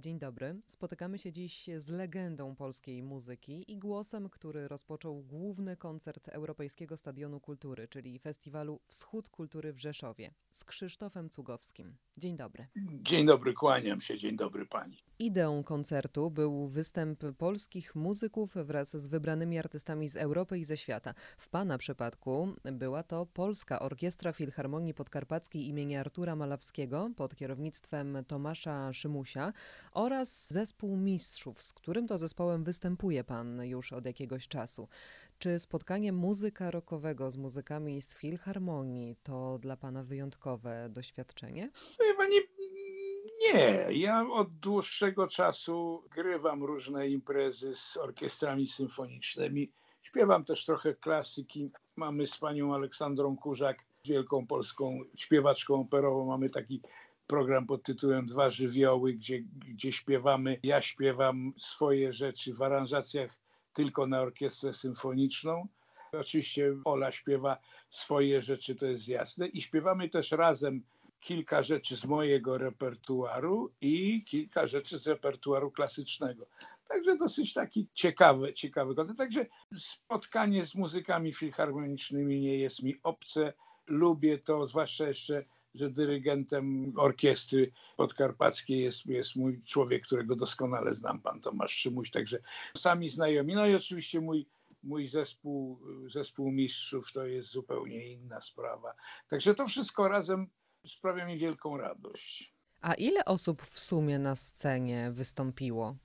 Dzień dobry. Spotykamy się dziś z legendą polskiej muzyki i głosem, który rozpoczął główny koncert Europejskiego Stadionu Kultury, czyli festiwalu Wschód Kultury w Rzeszowie, z Krzysztofem Cugowskim. Dzień dobry. Dzień dobry, kłaniam się, dzień dobry pani. Ideą koncertu był występ polskich muzyków wraz z wybranymi artystami z Europy i ze świata. W pana przypadku była to Polska Orkiestra Filharmonii Podkarpackiej imienia Artura Malawskiego pod kierownictwem Tomasza Szymusia oraz zespół mistrzów, z którym to zespołem występuje pan już od jakiegoś czasu. Czy spotkanie muzyka rockowego z muzykami z Filharmonii to dla pana wyjątkowe doświadczenie? Wie pani, nie, ja od dłuższego czasu grywam różne imprezy z orkiestrami symfonicznymi. Śpiewam też trochę klasyki. Mamy z panią Aleksandrą Kurzak, wielką polską śpiewaczką operową, mamy taki program pod tytułem Dwa żywioły, gdzie, gdzie śpiewamy. Ja śpiewam swoje rzeczy w aranżacjach tylko na orkiestrę symfoniczną. Oczywiście Ola śpiewa swoje rzeczy, to jest jasne. I śpiewamy też razem kilka rzeczy z mojego repertuaru i kilka rzeczy z repertuaru klasycznego. Także dosyć taki ciekawy, ciekawy koncert. Także spotkanie z muzykami filharmonicznymi nie jest mi obce. Lubię to, zwłaszcza jeszcze że dyrygentem orkiestry podkarpackiej jest, jest mój człowiek, którego doskonale znam, pan Tomasz Szymuś, także sami znajomi. No i oczywiście mój, mój zespół, zespół mistrzów to jest zupełnie inna sprawa. Także to wszystko razem sprawia mi wielką radość. A ile osób w sumie na scenie wystąpiło?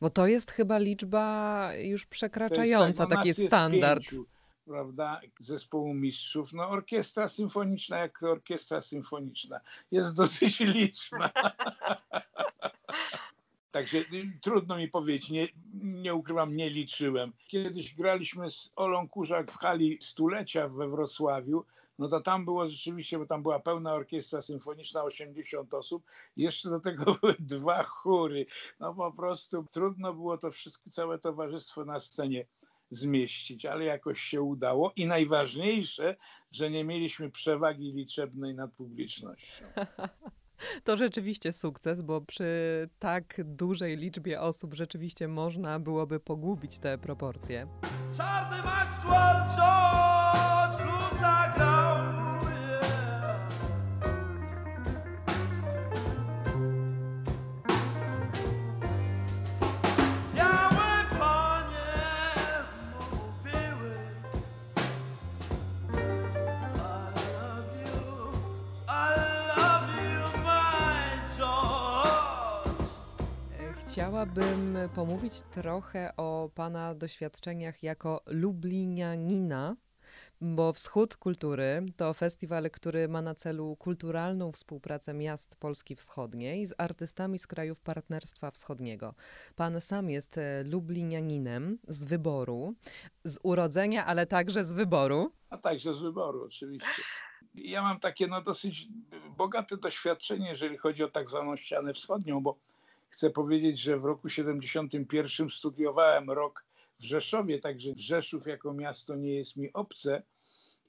Bo to jest chyba liczba już przekraczająca tak, no taki jest standard. Pięciu, prawda, zespołu mistrzów. No orkiestra symfoniczna, jak to orkiestra symfoniczna, jest dosyć liczna. Także y, trudno mi powiedzieć, nie, nie ukrywam, nie liczyłem. Kiedyś graliśmy z Olą Kurzak w hali stulecia we Wrocławiu, no to tam było rzeczywiście, bo tam była pełna orkiestra symfoniczna, 80 osób, jeszcze do tego były dwa chóry. No po prostu trudno było to wszystko, całe towarzystwo na scenie zmieścić, ale jakoś się udało i najważniejsze, że nie mieliśmy przewagi liczebnej nad publicznością. To rzeczywiście sukces, bo przy tak dużej liczbie osób rzeczywiście można byłoby pogubić te proporcje. Czarny Maxwell George bluesa. Chciałabym pomówić trochę o Pana doświadczeniach jako lublinianina, bo Wschód Kultury to festiwal, który ma na celu kulturalną współpracę miast Polski Wschodniej z artystami z krajów Partnerstwa Wschodniego. Pan sam jest e, lublinianinem z wyboru, z urodzenia, ale także z wyboru. a także z wyboru oczywiście. Ja mam takie no, dosyć bogate doświadczenie, jeżeli chodzi o tak zwaną ścianę wschodnią, bo chcę powiedzieć, że w roku 71 studiowałem rok w Rzeszowie, także Rzeszów jako miasto nie jest mi obce,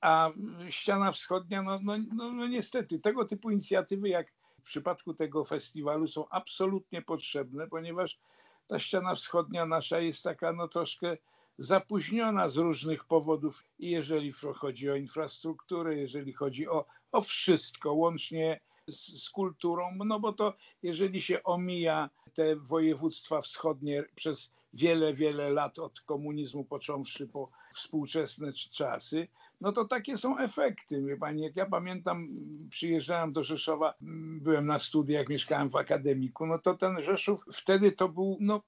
a ściana wschodnia, no, no, no, no niestety, tego typu inicjatywy jak w przypadku tego festiwalu są absolutnie potrzebne, ponieważ ta ściana wschodnia nasza jest taka no troszkę zapóźniona z różnych powodów. Jeżeli chodzi o infrastrukturę, jeżeli chodzi o, o wszystko, łącznie z, z kulturą, no bo to jeżeli się omija te województwa wschodnie przez wiele, wiele lat od komunizmu począwszy po współczesne czasy, no to takie są efekty. Wie pani, jak ja pamiętam, przyjeżdżałem do Rzeszowa, m, byłem na studiach, mieszkałem w akademiku, no to ten Rzeszów wtedy to był, no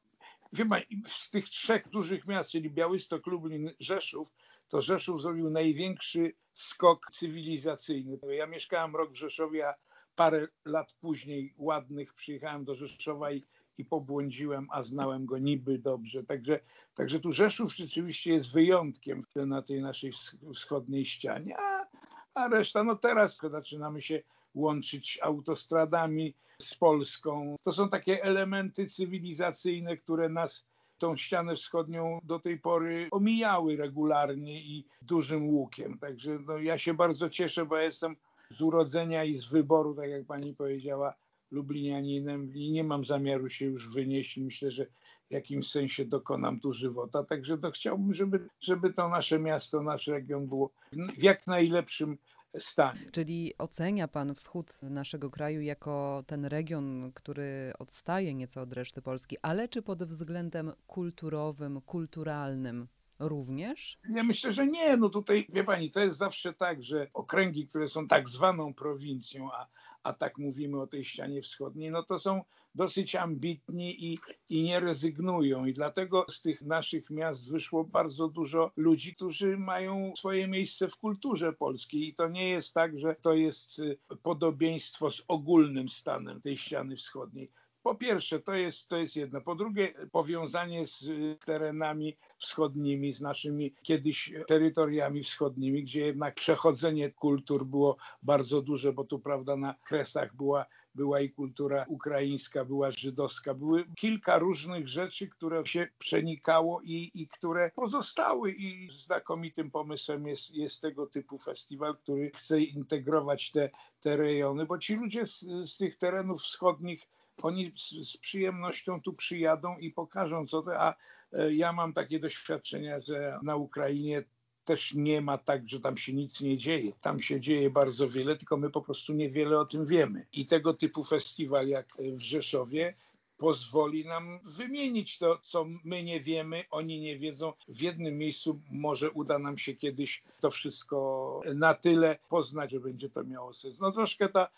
wie pani, z tych trzech dużych miast, czyli Białystok, Lublin, Rzeszów, to Rzeszów zrobił największy skok cywilizacyjny. Ja mieszkałem rok w Rzeszowie, a parę lat później ładnych przyjechałem do Rzeszowa i, i pobłądziłem, a znałem go niby dobrze. Także, także tu Rzeszów rzeczywiście jest wyjątkiem na tej naszej wschodniej ścianie, a, a reszta, no teraz zaczynamy się łączyć autostradami z Polską. To są takie elementy cywilizacyjne, które nas tą ścianę wschodnią do tej pory omijały regularnie i dużym łukiem. Także no, ja się bardzo cieszę, bo ja jestem z urodzenia i z wyboru, tak jak pani powiedziała, Lublinianinem i nie mam zamiaru się już wynieść. Myślę, że w jakimś sensie dokonam tu żywota. Także to chciałbym, żeby, żeby to nasze miasto, nasz region było w jak najlepszym stanie. Czyli ocenia Pan wschód naszego kraju jako ten region, który odstaje nieco od reszty Polski, ale czy pod względem kulturowym, kulturalnym również? Ja myślę, że nie. No tutaj, wie pani, to jest zawsze tak, że okręgi, które są tak zwaną prowincją, a, a tak mówimy o tej ścianie wschodniej, no to są dosyć ambitni i, i nie rezygnują. I dlatego z tych naszych miast wyszło bardzo dużo ludzi, którzy mają swoje miejsce w kulturze polskiej. I to nie jest tak, że to jest y, podobieństwo z ogólnym stanem tej ściany wschodniej po pierwsze, to jest, to jest jedno. Po drugie, powiązanie z y, terenami wschodnimi, z naszymi kiedyś terytoriami wschodnimi, gdzie jednak przechodzenie kultur było bardzo duże, bo tu, prawda, na Kresach była była i kultura ukraińska, była żydowska, były kilka różnych rzeczy, które się przenikało i, i które pozostały i znakomitym pomysłem jest, jest tego typu festiwal, który chce integrować te, te rejony, bo ci ludzie z, z tych terenów wschodnich oni z, z, przyjemnością tu przyjadą i pokażą co to, a e, ja mam takie doświadczenia, że na Ukrainie też nie ma tak, że tam się nic nie dzieje. Tam się dzieje bardzo wiele, tylko my po prostu niewiele o tym wiemy. I tego typu festiwal jak w Rzeszowie pozwoli nam wymienić to, co my nie wiemy, oni nie wiedzą. W jednym miejscu może uda nam się kiedyś to wszystko na tyle poznać, że będzie to miało sens. No troszkę ta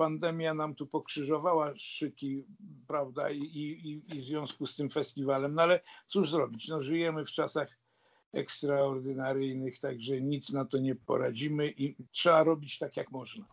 pandemia nam tu pokrzyżowała szyki, prawda, i, i, i w związku z tym festiwalem. No ale cóż zrobić? No, żyjemy w czasach ekstraordynaryjnych, także nic na to nie poradzimy i trzeba robić tak, jak można.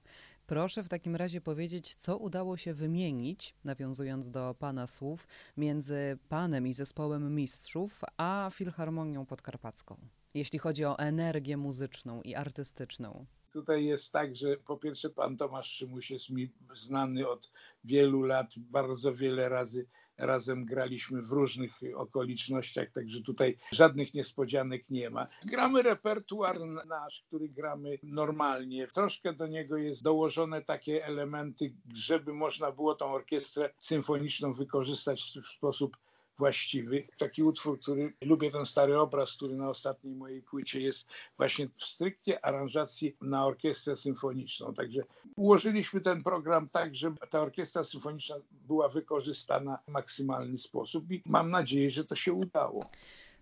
Proszę w takim razie powiedzieć, co udało się wymienić, nawiązując do Pana słów, między Panem i zespołem mistrzów, a Filharmonią Podkarpacką, jeśli chodzi o energię muzyczną i artystyczną. Tutaj jest tak, że po pierwsze pan Tomasz Szymuś jest mi znany od wielu lat, bardzo wiele razy razem graliśmy w różnych okolicznościach, także tutaj żadnych niespodzianek nie ma. Gramy repertuar nasz, który gramy normalnie. Troszkę do niego jest dołożone takie elementy, żeby można było tą orkiestrę symfoniczną wykorzystać w sposób właściwy. Taki utwór, który lubię ten stary obraz, który na ostatniej mojej płycie jest właśnie w stricte aranżacji na orkiestrę symfoniczną. Także ułożyliśmy ten program tak, żeby ta orkiestra symfoniczna była wykorzystana w maksymalny sposób i mam nadzieję, że to się udało.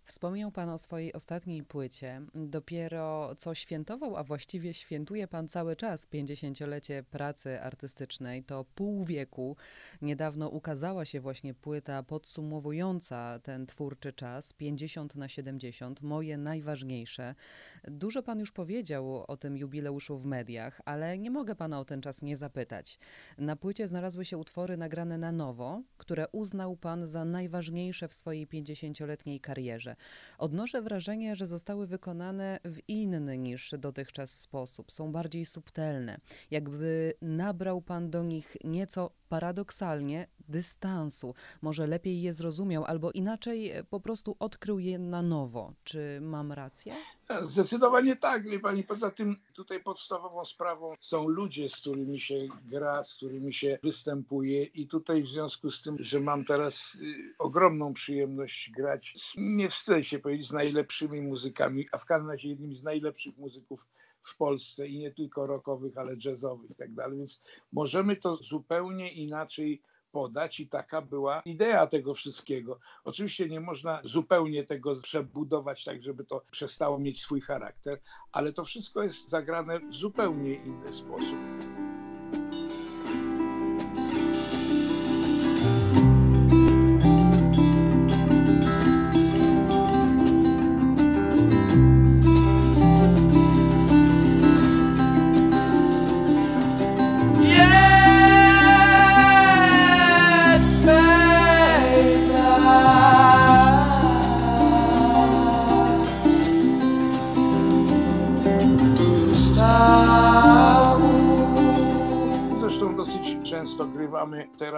Wspomniał Pan o swojej ostatniej płycie. Dopiero co świętował, a właściwie świętuje Pan cały czas 50-lecie pracy artystycznej. To pół wieku. Niedawno ukazała się właśnie płyta podsumowująca ten twórczy czas 50 na 70, moje najważniejsze. Dużo Pan już powiedział o tym jubileuszu w mediach, ale nie mogę Pana o ten czas nie zapytać. Na płycie znalazły się utwory nagrane na nowo, które uznał Pan za najważniejsze w swojej 50-letniej karierze. Odnoszę wrażenie, że zostały wykonane w inny niż dotychczas sposób. Są bardziej subtelne. Jakby nabrał pan do nich nieco paradoksalnie dystansu. Może lepiej je zrozumiał, albo inaczej po prostu odkrył je na nowo. Czy mam rację? Zdecydowanie tak, wie pani. Poza tym tutaj podstawową sprawą są ludzie, z którymi się gra, z którymi się występuje i tutaj w związku z tym, że mam teraz y, ogromną przyjemność grać, nie wstydzę się powiedzieć, z najlepszymi muzykami, a w każdym razie jednym z najlepszych muzyków w Polsce i nie tylko rockowych, ale jazzowych i tak dalej, więc możemy to zupełnie inaczej podać i taka była idea tego wszystkiego. Oczywiście nie można zupełnie tego przebudować tak, żeby to przestało mieć swój charakter, ale to wszystko jest zagrane w zupełnie inny sposób.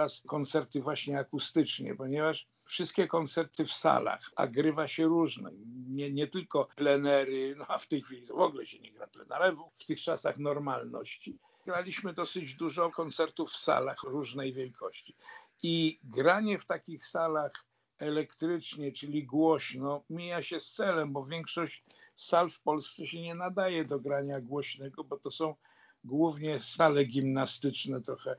Teraz koncerty właśnie akustycznie, ponieważ wszystkie koncerty w salach, a grywa się różne. Nie, nie tylko plenery, no a w tej chwili w ogóle się nie gra plenera, w, w tych czasach normalności. Graliśmy dosyć dużo koncertów w salach różnej wielkości. I granie w takich salach elektrycznie, czyli głośno, mija się z celem, bo większość sal w Polsce się nie nadaje do grania głośnego, bo to są głównie sale gimnastyczne trochę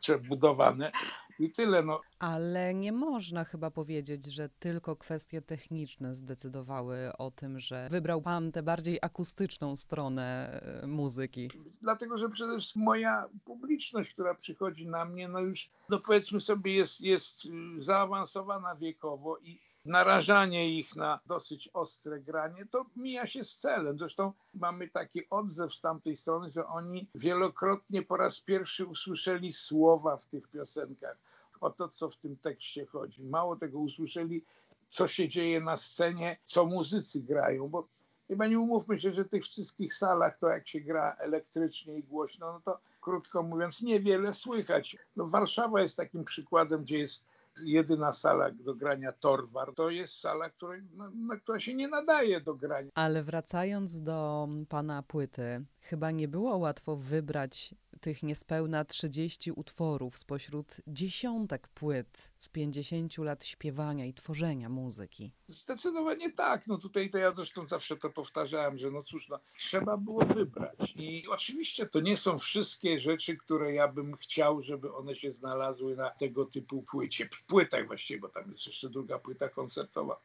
przebudowane i tyle. No. Ale nie można chyba powiedzieć, że tylko kwestie techniczne zdecydowały o tym, że wybrał pan tę bardziej akustyczną stronę e, muzyki. Dlatego, że przede wszystkim moja publiczność, która przychodzi na mnie, no już no powiedzmy sobie jest, jest y, zaawansowana wiekowo i narażanie ich na dosyć ostre granie, to mija się z celem. Zresztą mamy taki odzew z tamtej strony, że oni wielokrotnie po raz pierwszy usłyszeli słowa w tych piosenkach, o to, co w tym tekście chodzi. Mało tego usłyszeli, co się dzieje na scenie, co muzycy grają, bo chyba nie umówmy się, że w tych wszystkich salach to jak się gra elektrycznie i głośno, no to krótko mówiąc niewiele słychać. No Warszawa jest takim przykładem, gdzie jest jedyna sala do grania Torwar, to jest sala, której, no, na, która się nie nadaje do grania. Ale wracając do pana płyty, chyba nie było łatwo wybrać tych niespełna 30 utworów spośród dziesiątek płyt z 50 lat śpiewania i tworzenia muzyki. Zdecydowanie tak. No tutaj to ja zresztą zawsze to powtarzałem, że no cóż, no, trzeba było wybrać. I oczywiście to nie są wszystkie rzeczy, które ja bym chciał, żeby one się znalazły na tego typu płycie, płytach właściwie, bo tam jest jeszcze druga płyta koncertowa.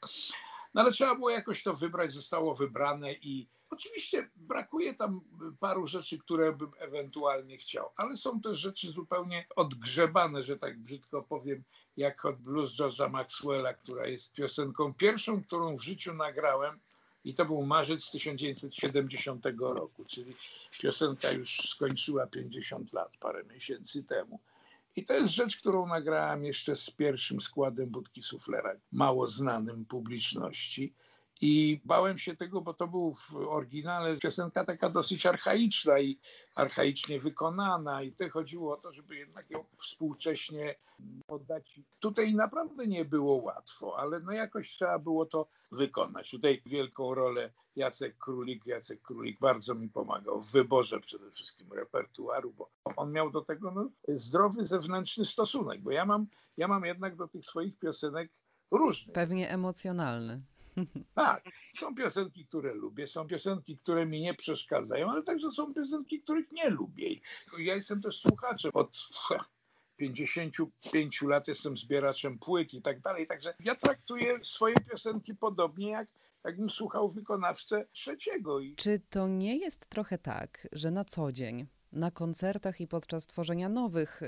No ale trzeba było jakoś to wybrać, zostało wybrane i oczywiście brakuje tam paru rzeczy, które bym ewentualnie chciał, ale są też rzeczy zupełnie odgrzebane, że tak brzydko powiem, jak Hot Blues George'a Maxwella, która jest piosenką pierwszą, którą w życiu nagrałem i to był marzec 1970 roku, czyli piosenka już skończyła 50 lat, parę miesięcy temu. I to jest rzecz, którą nagrałem jeszcze z pierwszym składem Budki Suflera, mało znanym publiczności. I bałem się tego, bo to był w oryginale piosenka taka dosyć archaiczna i archaicznie wykonana. I to chodziło o to, żeby jednak ją współcześnie oddać. Tutaj naprawdę nie było łatwo, ale no jakoś trzeba było to wykonać. Tutaj wielką rolę Jacek Królik. Jacek Królik bardzo mi pomagał w wyborze przede wszystkim repertuaru, bo on miał do tego no, zdrowy zewnętrzny stosunek, bo ja mam, ja mam jednak do tych swoich piosenek różny. Pewnie emocjonalny. Tak, są piosenki, które lubię, są piosenki, które mi nie przeszkadzają, ale także są piosenki, których nie lubię. Ja jestem też słuchaczem od 55 lat, jestem zbieraczem płyt i tak dalej, także ja traktuję swoje piosenki podobnie jak jakbym słuchał wykonawcę trzeciego. Czy to nie jest trochę tak, że na co dzień, na koncertach i podczas tworzenia nowych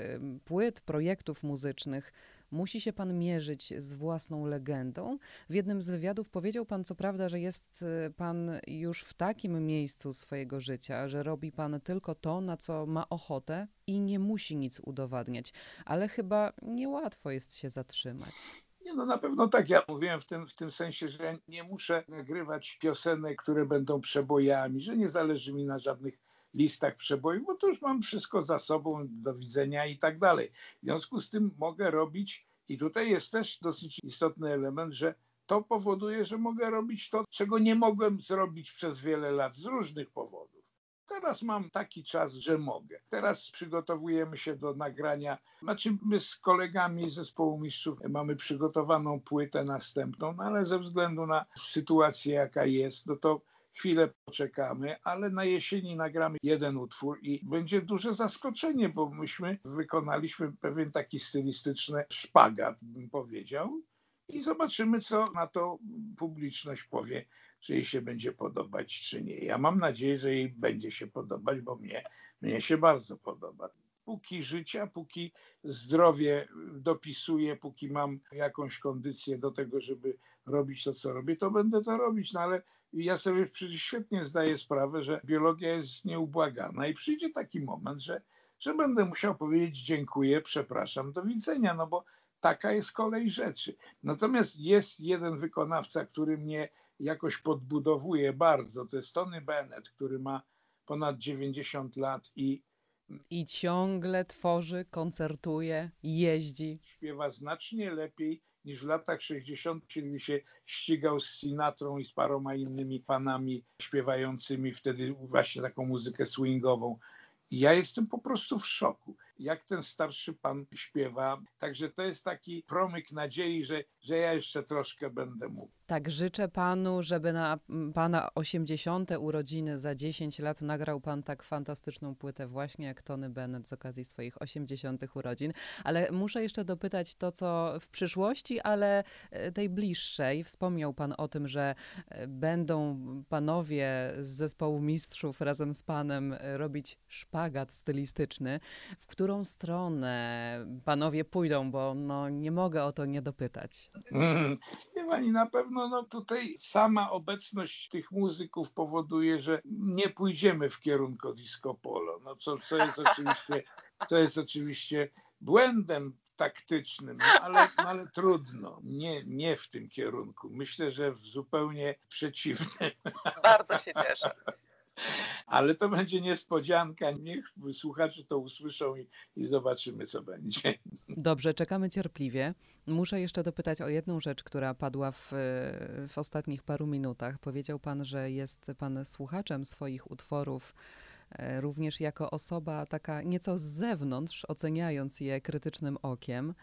płyt, projektów muzycznych, musi się pan mierzyć z własną legendą. W jednym z wywiadów powiedział pan, co prawda, że jest y, pan już w takim miejscu swojego życia, że robi pan tylko to, na co ma ochotę i nie musi nic udowadniać, ale chyba niełatwo jest się zatrzymać. Nie, no na pewno tak. Ja mówiłem w tym, w tym sensie, że nie muszę nagrywać piosenek, które będą przebojami, że nie zależy mi na żadnych listach przebojów, bo to już mam wszystko za sobą, do widzenia i tak dalej. W związku z tym mogę robić, i tutaj jest też dosyć istotny element, że to powoduje, że mogę robić to, czego nie mogłem zrobić przez wiele lat z różnych powodów. Teraz mam taki czas, że mogę. Teraz przygotowujemy się do nagrania. Znaczy, my z kolegami z zespołu mistrzów mamy przygotowaną płytę następną, no ale ze względu na sytuację, jaka jest, no to chwilę poczekamy, ale na jesieni nagramy jeden utwór i będzie duże zaskoczenie, bo myśmy wykonaliśmy pewien taki stylistyczny szpagat, bym powiedział. I zobaczymy, co na to publiczność powie, czy jej się będzie podobać, czy nie. Ja mam nadzieję, że jej będzie się podobać, bo mnie, mnie się bardzo podoba. Póki życia, póki zdrowie dopisuje, póki mam jakąś kondycję do tego, żeby robić to, co robię, to będę to robić. No ale ja sobie przecież świetnie zdaję sprawę, że biologia jest nieubłagana i przyjdzie taki moment, że, że będę musiał powiedzieć dziękuję, przepraszam, do widzenia, no bo taka jest kolej rzeczy. Natomiast jest jeden wykonawca, który mnie jakoś podbudowuje bardzo, to jest Tony Bennett, który ma ponad 90 lat i I ciągle tworzy, koncertuje, jeździ. Śpiewa znacznie lepiej niż w latach 60., kiedy się ścigał z Sinatrą i z paroma innymi panami śpiewającymi wtedy właśnie taką muzykę swingową. I ja jestem po prostu w szoku, jak ten starszy pan śpiewa. Także to jest taki promyk nadziei, że, że ja jeszcze troszkę będę mógł. Tak, życzę panu, żeby na pana 80. urodziny za 10 lat nagrał pan tak fantastyczną płytę, właśnie jak Tony Bennett z okazji swoich 80. urodzin. Ale muszę jeszcze dopytać to, co w przyszłości, ale e, tej bliższej. Wspomniał pan o tym, że e, będą panowie z zespołu mistrzów razem z panem e, robić szpagat stylistyczny. W którą stronę panowie pójdą, bo no, nie mogę o to nie dopytać. Wie pani, na pewno no, tutaj sama obecność tych muzyków powoduje, że nie pójdziemy w kierunku disco polo, no, co, co, jest oczywiście, co jest oczywiście błędem taktycznym, no, ale, no, ale trudno, nie, nie w tym kierunku. Myślę, że w zupełnie przeciwnym. Bardzo się cieszę. Ale to będzie niespodzianka. Niech słuchacze to usłyszą i, i zobaczymy, co będzie. Dobrze, czekamy cierpliwie. Muszę jeszcze dopytać o jedną rzecz, która padła w, w ostatnich paru minutach. Powiedział pan, że jest pan słuchaczem swoich utworów, e, również jako osoba taka nieco z zewnątrz, oceniając je krytycznym okiem.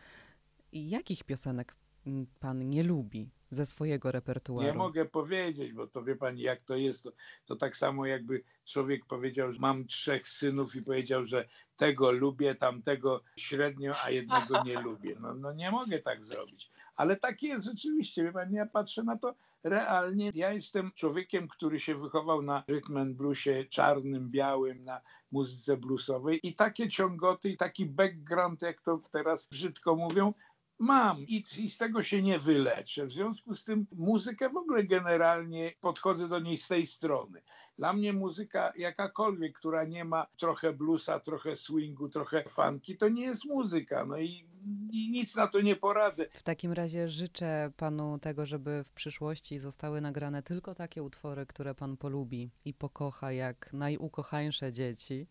Jakich piosenek mm, pan nie lubi ze swojego repertuaru? Nie mogę powiedzieć, bo to wie pani, jak to jest. To, to tak samo jakby człowiek powiedział, że mam trzech synów i powiedział, że tego lubię, tamtego średnio, a jednego nie lubię. No, no nie mogę tak zrobić. Ale tak jest rzeczywiście, wie pani, ja patrzę na to realnie. Ja jestem człowiekiem, który się wychował na rytm bluesie czarnym, białym, na muzyce bluesowej i takie ciągoty i taki background, jak to teraz brzydko mówią, mam i, i, z tego się nie wyleczę. W związku z tym muzykę w ogóle generalnie podchodzę do niej z tej strony. Dla mnie muzyka jakakolwiek, która nie ma trochę bluesa, trochę swingu, trochę funki, to nie jest muzyka. No i, i nic na to nie poradzę. W takim razie życzę panu tego, żeby w przyszłości zostały nagrane tylko takie utwory, które pan polubi i pokocha jak najukochańsze dzieci.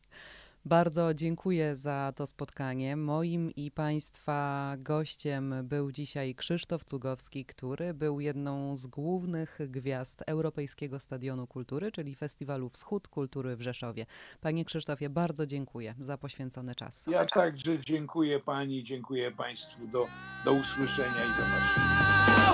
Bardzo dziękuję za to spotkanie. Moim i Państwa gościem był dzisiaj Krzysztof Cugowski, który był jedną z głównych gwiazd Europejskiego Stadionu Kultury, czyli Festiwalu Wschód Kultury w Rzeszowie. Panie Krzysztofie, bardzo dziękuję za poświęcony czas. Ja także dziękuję Pani, dziękuję Państwu. Do, do usłyszenia i zobaczenia.